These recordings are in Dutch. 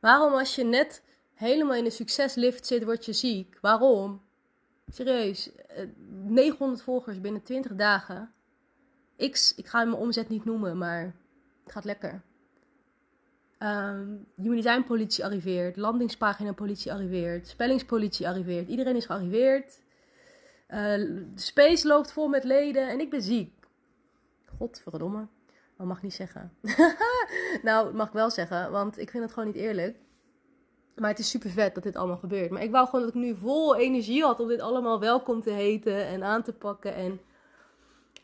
Waarom als je net helemaal in de succeslift zit, word je ziek? Waarom? Serieus, 900 eh, volgers binnen 20 dagen. X, ik ga mijn omzet niet noemen, maar het gaat lekker. Um, arriveert, landingspagina politie arriveert, spellingspolitie arriveert. Iedereen is gearriveerd. De space loopt vol met leden en ik ben ziek. Godverdomme. Dat mag ik niet zeggen. nou, mag ik wel zeggen, want ik vind het gewoon niet eerlijk. Maar het is super vet dat dit allemaal gebeurt. Maar ik wou gewoon dat ik nu vol energie had om dit allemaal welkom te heten en aan te pakken. En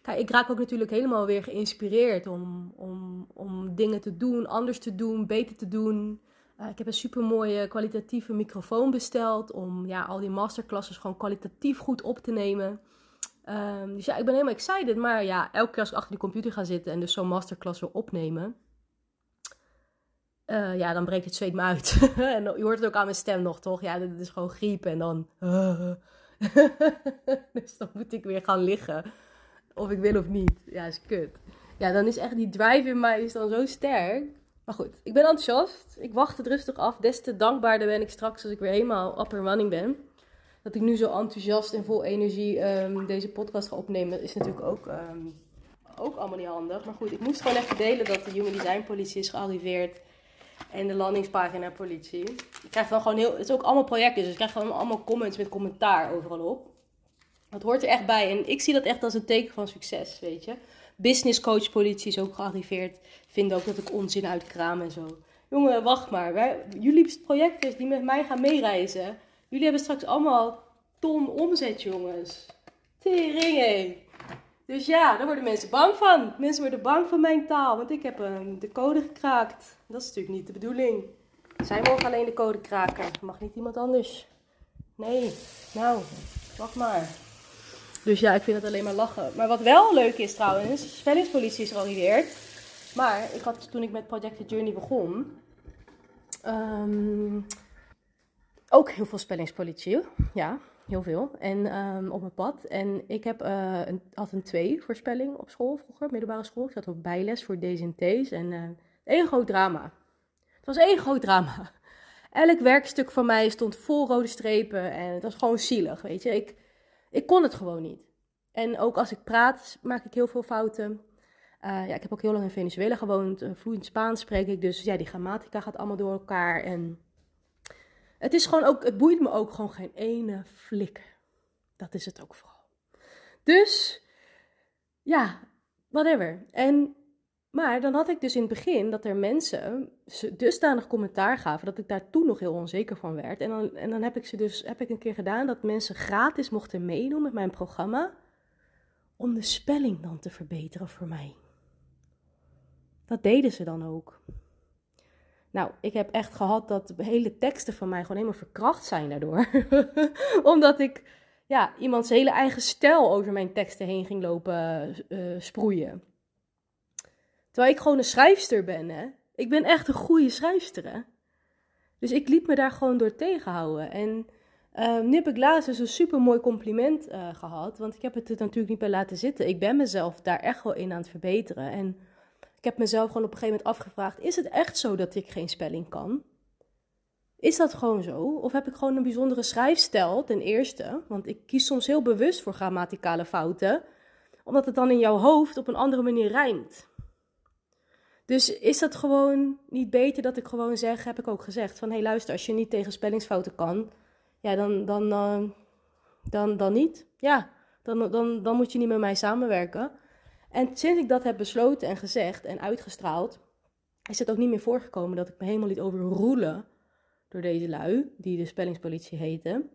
kijk, ik raak ook natuurlijk helemaal weer geïnspireerd om, om, om dingen te doen, anders te doen, beter te doen. Uh, ik heb een super mooie kwalitatieve microfoon besteld om ja, al die masterclasses gewoon kwalitatief goed op te nemen. Um, dus ja, ik ben helemaal excited. Maar ja, elke keer als ik achter die computer ga zitten en dus zo'n masterclass wil opnemen, uh, ja, dan breekt het zweet me uit. en je hoort het ook aan mijn stem nog, toch? Ja, dit is gewoon griep en dan... dus dan moet ik weer gaan liggen. Of ik wil of niet. Ja, is kut. Ja, dan is echt die drive in mij is dan zo sterk. Maar goed, ik ben enthousiast. Ik wacht het rustig af. Des te dankbaarder ben ik straks als ik weer helemaal up and running ben. Dat ik nu zo enthousiast en vol energie um, deze podcast ga opnemen, is natuurlijk ook, um, ook allemaal niet handig. Maar goed, ik moest gewoon even delen dat de Human Design Politie is gearriveerd. En de landingspagina politie. Ik krijg dan gewoon heel. Het is ook allemaal projecten, dus ik krijg gewoon allemaal comments met commentaar overal op. Dat hoort er echt bij. En ik zie dat echt als een teken van succes, weet je. Business coach politie is ook gearriveerd. Vinden ook dat ik onzin uitkraam en zo. Jongen, wacht maar. Wij, jullie projecten die met mij gaan meereizen. Jullie hebben straks allemaal ton omzet, jongens. Tering, Dus ja, daar worden mensen bang van. Mensen worden bang van mijn taal, want ik heb um, de code gekraakt. Dat is natuurlijk niet de bedoeling. Zij mogen alleen de code kraken. Mag niet iemand anders. Nee, nou, wacht maar. Dus ja, ik vind het alleen maar lachen. Maar wat wel leuk is trouwens, spellingspolitie is gearriveerd. Maar ik had toen ik met Project The Journey begon, um, ook heel veel spellingspolitie. Ja, heel veel. En um, op mijn pad. En ik heb, een, had een 2 voorspelling op school vroeger, middelbare school. Ik zat op bijles voor D's en T's. En uh, één groot drama. Het was één groot drama. Elk werkstuk van mij stond vol rode strepen. En het was gewoon zielig, weet je. Ik, ik kon het gewoon niet. En ook als ik praat, maak ik heel veel fouten. Uh, ja, ik heb ook heel lang in Venezuela gewoond. vloeiend Spaans spreek ik. Dus ja, die grammatica gaat allemaal door elkaar. En het is gewoon ook, het boeit me ook gewoon geen ene flikker. Dat is het ook vooral. Dus, ja, whatever. En, maar dan had ik dus in het begin dat er mensen dusdanig commentaar gaven dat ik daar toen nog heel onzeker van werd. En dan, en dan heb ik ze dus, heb ik een keer gedaan dat mensen gratis mochten meedoen met mijn programma. Om de spelling dan te verbeteren voor mij. Dat deden ze dan ook. Nou, ik heb echt gehad dat hele teksten van mij gewoon helemaal verkracht zijn daardoor. Omdat ik ja, iemands hele eigen stijl over mijn teksten heen ging lopen uh, sproeien. Terwijl ik gewoon een schrijfster ben, hè. Ik ben echt een goede schrijfster, hè. Dus ik liet me daar gewoon door tegenhouden. En uh, nu heb ik laatst dus een super mooi compliment uh, gehad. Want ik heb het er natuurlijk niet bij laten zitten. Ik ben mezelf daar echt wel in aan het verbeteren. En heb mezelf gewoon op een gegeven moment afgevraagd: is het echt zo dat ik geen spelling kan? Is dat gewoon zo? Of heb ik gewoon een bijzondere schrijfstijl, ten eerste? Want ik kies soms heel bewust voor grammaticale fouten, omdat het dan in jouw hoofd op een andere manier rijmt. Dus is dat gewoon niet beter dat ik gewoon zeg, heb ik ook gezegd, van hé hey, luister, als je niet tegen spellingsfouten kan, ja, dan, dan, dan, eh, dan, dan niet. Ja, dan, dan, dan moet je niet met mij samenwerken. En sinds ik dat heb besloten en gezegd en uitgestraald, is het ook niet meer voorgekomen dat ik me helemaal liet overroelen door deze lui, die de spellingspolitie heten.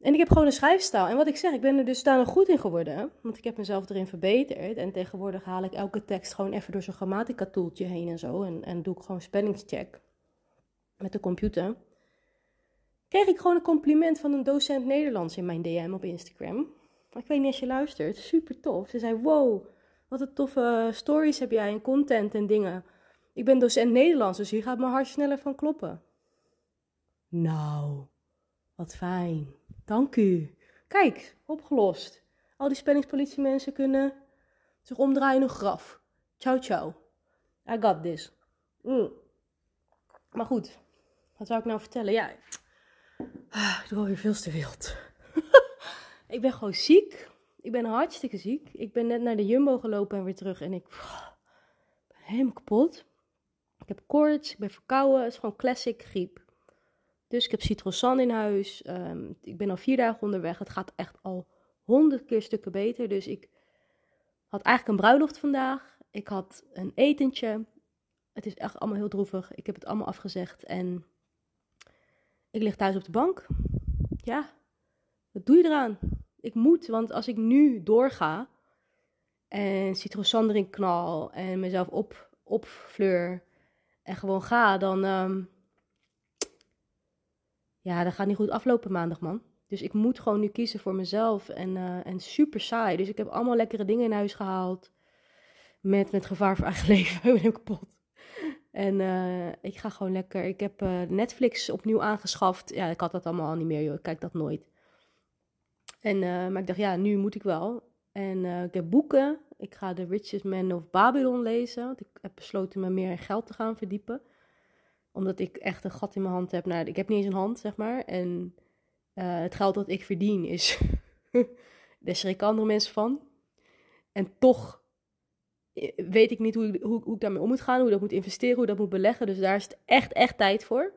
En ik heb gewoon een schrijfstaal. En wat ik zeg, ik ben er dus daar nog goed in geworden. Want ik heb mezelf erin verbeterd. En tegenwoordig haal ik elke tekst gewoon even door zo'n grammatica-toeltje heen en zo. En, en doe ik gewoon spellingscheck met de computer. Kreeg ik gewoon een compliment van een docent Nederlands in mijn DM op Instagram. Ik weet niet als je luistert. Super tof. Ze zei: Wow, wat een toffe stories heb jij en content en dingen. Ik ben docent Nederlands, dus hier gaat mijn hart sneller van kloppen. Nou, wat fijn. Dank u. Kijk, opgelost. Al die spellingspolitiemensen kunnen zich omdraaien in een graf. Ciao, ciao. I got this. Mm. Maar goed, wat zou ik nou vertellen? Ja, ah, ik doe alweer veel te wild. Ik ben gewoon ziek. Ik ben hartstikke ziek. Ik ben net naar de Jumbo gelopen en weer terug. En ik ben helemaal kapot. Ik heb koorts, ik ben verkouden. Het is gewoon classic griep. Dus ik heb citrosan in huis. Ehm, ik ben al vier dagen onderweg. Het gaat echt al honderd keer stukken beter. Dus ik had eigenlijk een bruiloft vandaag. Ik had een etentje. Het is echt allemaal heel droevig. Ik heb het allemaal afgezegd. En ik lig thuis op de bank. Ja, wat doe je eraan? Ik moet, want als ik nu doorga en citrosan erin knal en mezelf op, opfleur en gewoon ga, dan, um, ja, dat gaat niet goed aflopen maandag, man. Dus ik moet gewoon nu kiezen voor mezelf en, uh, en super saai. Dus ik heb allemaal lekkere dingen in huis gehaald. Met, met gevaar voor eigen leven. ik ben kapot. En uh, ik ga gewoon lekker. Ik heb uh, Netflix opnieuw aangeschaft. Ja, ik had dat allemaal al niet meer, joh. Ik kijk dat nooit. En, uh, maar ik dacht, ja, nu moet ik wel. En ik heb boeken. Ik ga The Richest Man of Babylon lezen. Want ik heb besloten me meer in geld te gaan verdiepen. Omdat ik echt een gat in mijn hand heb. Nou, ik heb niet eens een hand, zeg maar. En het geld dat ik verdien is. Daar schrik andere mensen van. En toch weet ik niet hoe, hoe, hoe ik daarmee om moet gaan, hoe ik dat moet investeren, hoe ik dat moet beleggen. Dus daar is het echt, echt tijd voor.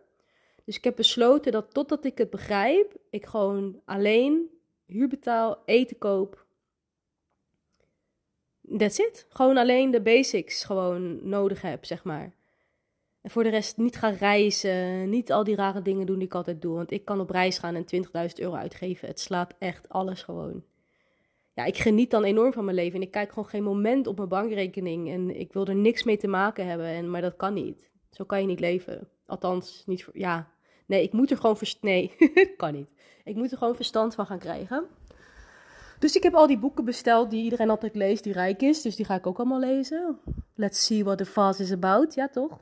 Dus ik heb besloten dat totdat ik het begrijp, ik gewoon alleen huur betaal, eten koop. That's it. Gewoon alleen de basics gewoon nodig heb, zeg maar. En voor de rest niet gaan reizen, niet al die rare dingen doen die ik altijd doe. Want ik kan op reis gaan en 20.000 euro uitgeven. Het slaat echt alles gewoon ja, ik geniet dan enorm van mijn leven. En ik kijk gewoon geen moment op mijn bankrekening. En ik wil er niks mee te maken hebben. En, maar dat kan niet. Zo kan je niet leven. Althans, niet voor. Ja. Nee, ik moet er gewoon. Nee, kan niet. Ik moet er gewoon verstand van gaan krijgen. Dus ik heb al die boeken besteld die iedereen altijd leest, die rijk is. Dus die ga ik ook allemaal lezen. Let's see what the fast is about. Ja, toch?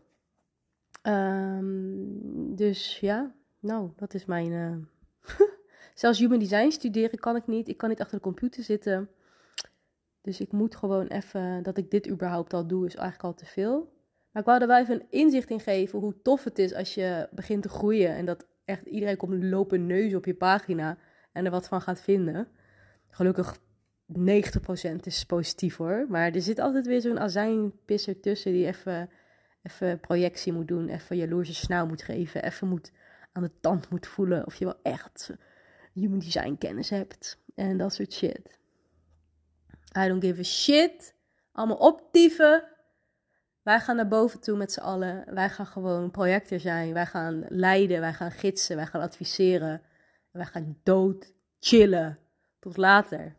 Um, dus ja, nou, dat is mijn. Uh... Zelfs human design studeren kan ik niet. Ik kan niet achter de computer zitten. Dus ik moet gewoon even, dat ik dit überhaupt al doe, is eigenlijk al te veel. Maar ik wou er wel even een inzicht in geven hoe tof het is als je begint te groeien. En dat echt iedereen komt lopen neus op je pagina en er wat van gaat vinden. Gelukkig 90% is positief hoor. Maar er zit altijd weer zo'n azijnpisser tussen die even, even projectie moet doen. Even jaloerse snauw moet geven. Even moet aan de tand moet voelen of je wel echt human design kennis hebt en dat soort shit. I don't give a shit. Allemaal optieven. Wij gaan naar boven toe met z'n allen. Wij gaan gewoon projector zijn. Wij gaan leiden. Wij gaan gidsen. Wij gaan adviseren. Wij gaan dood chillen. Tot later.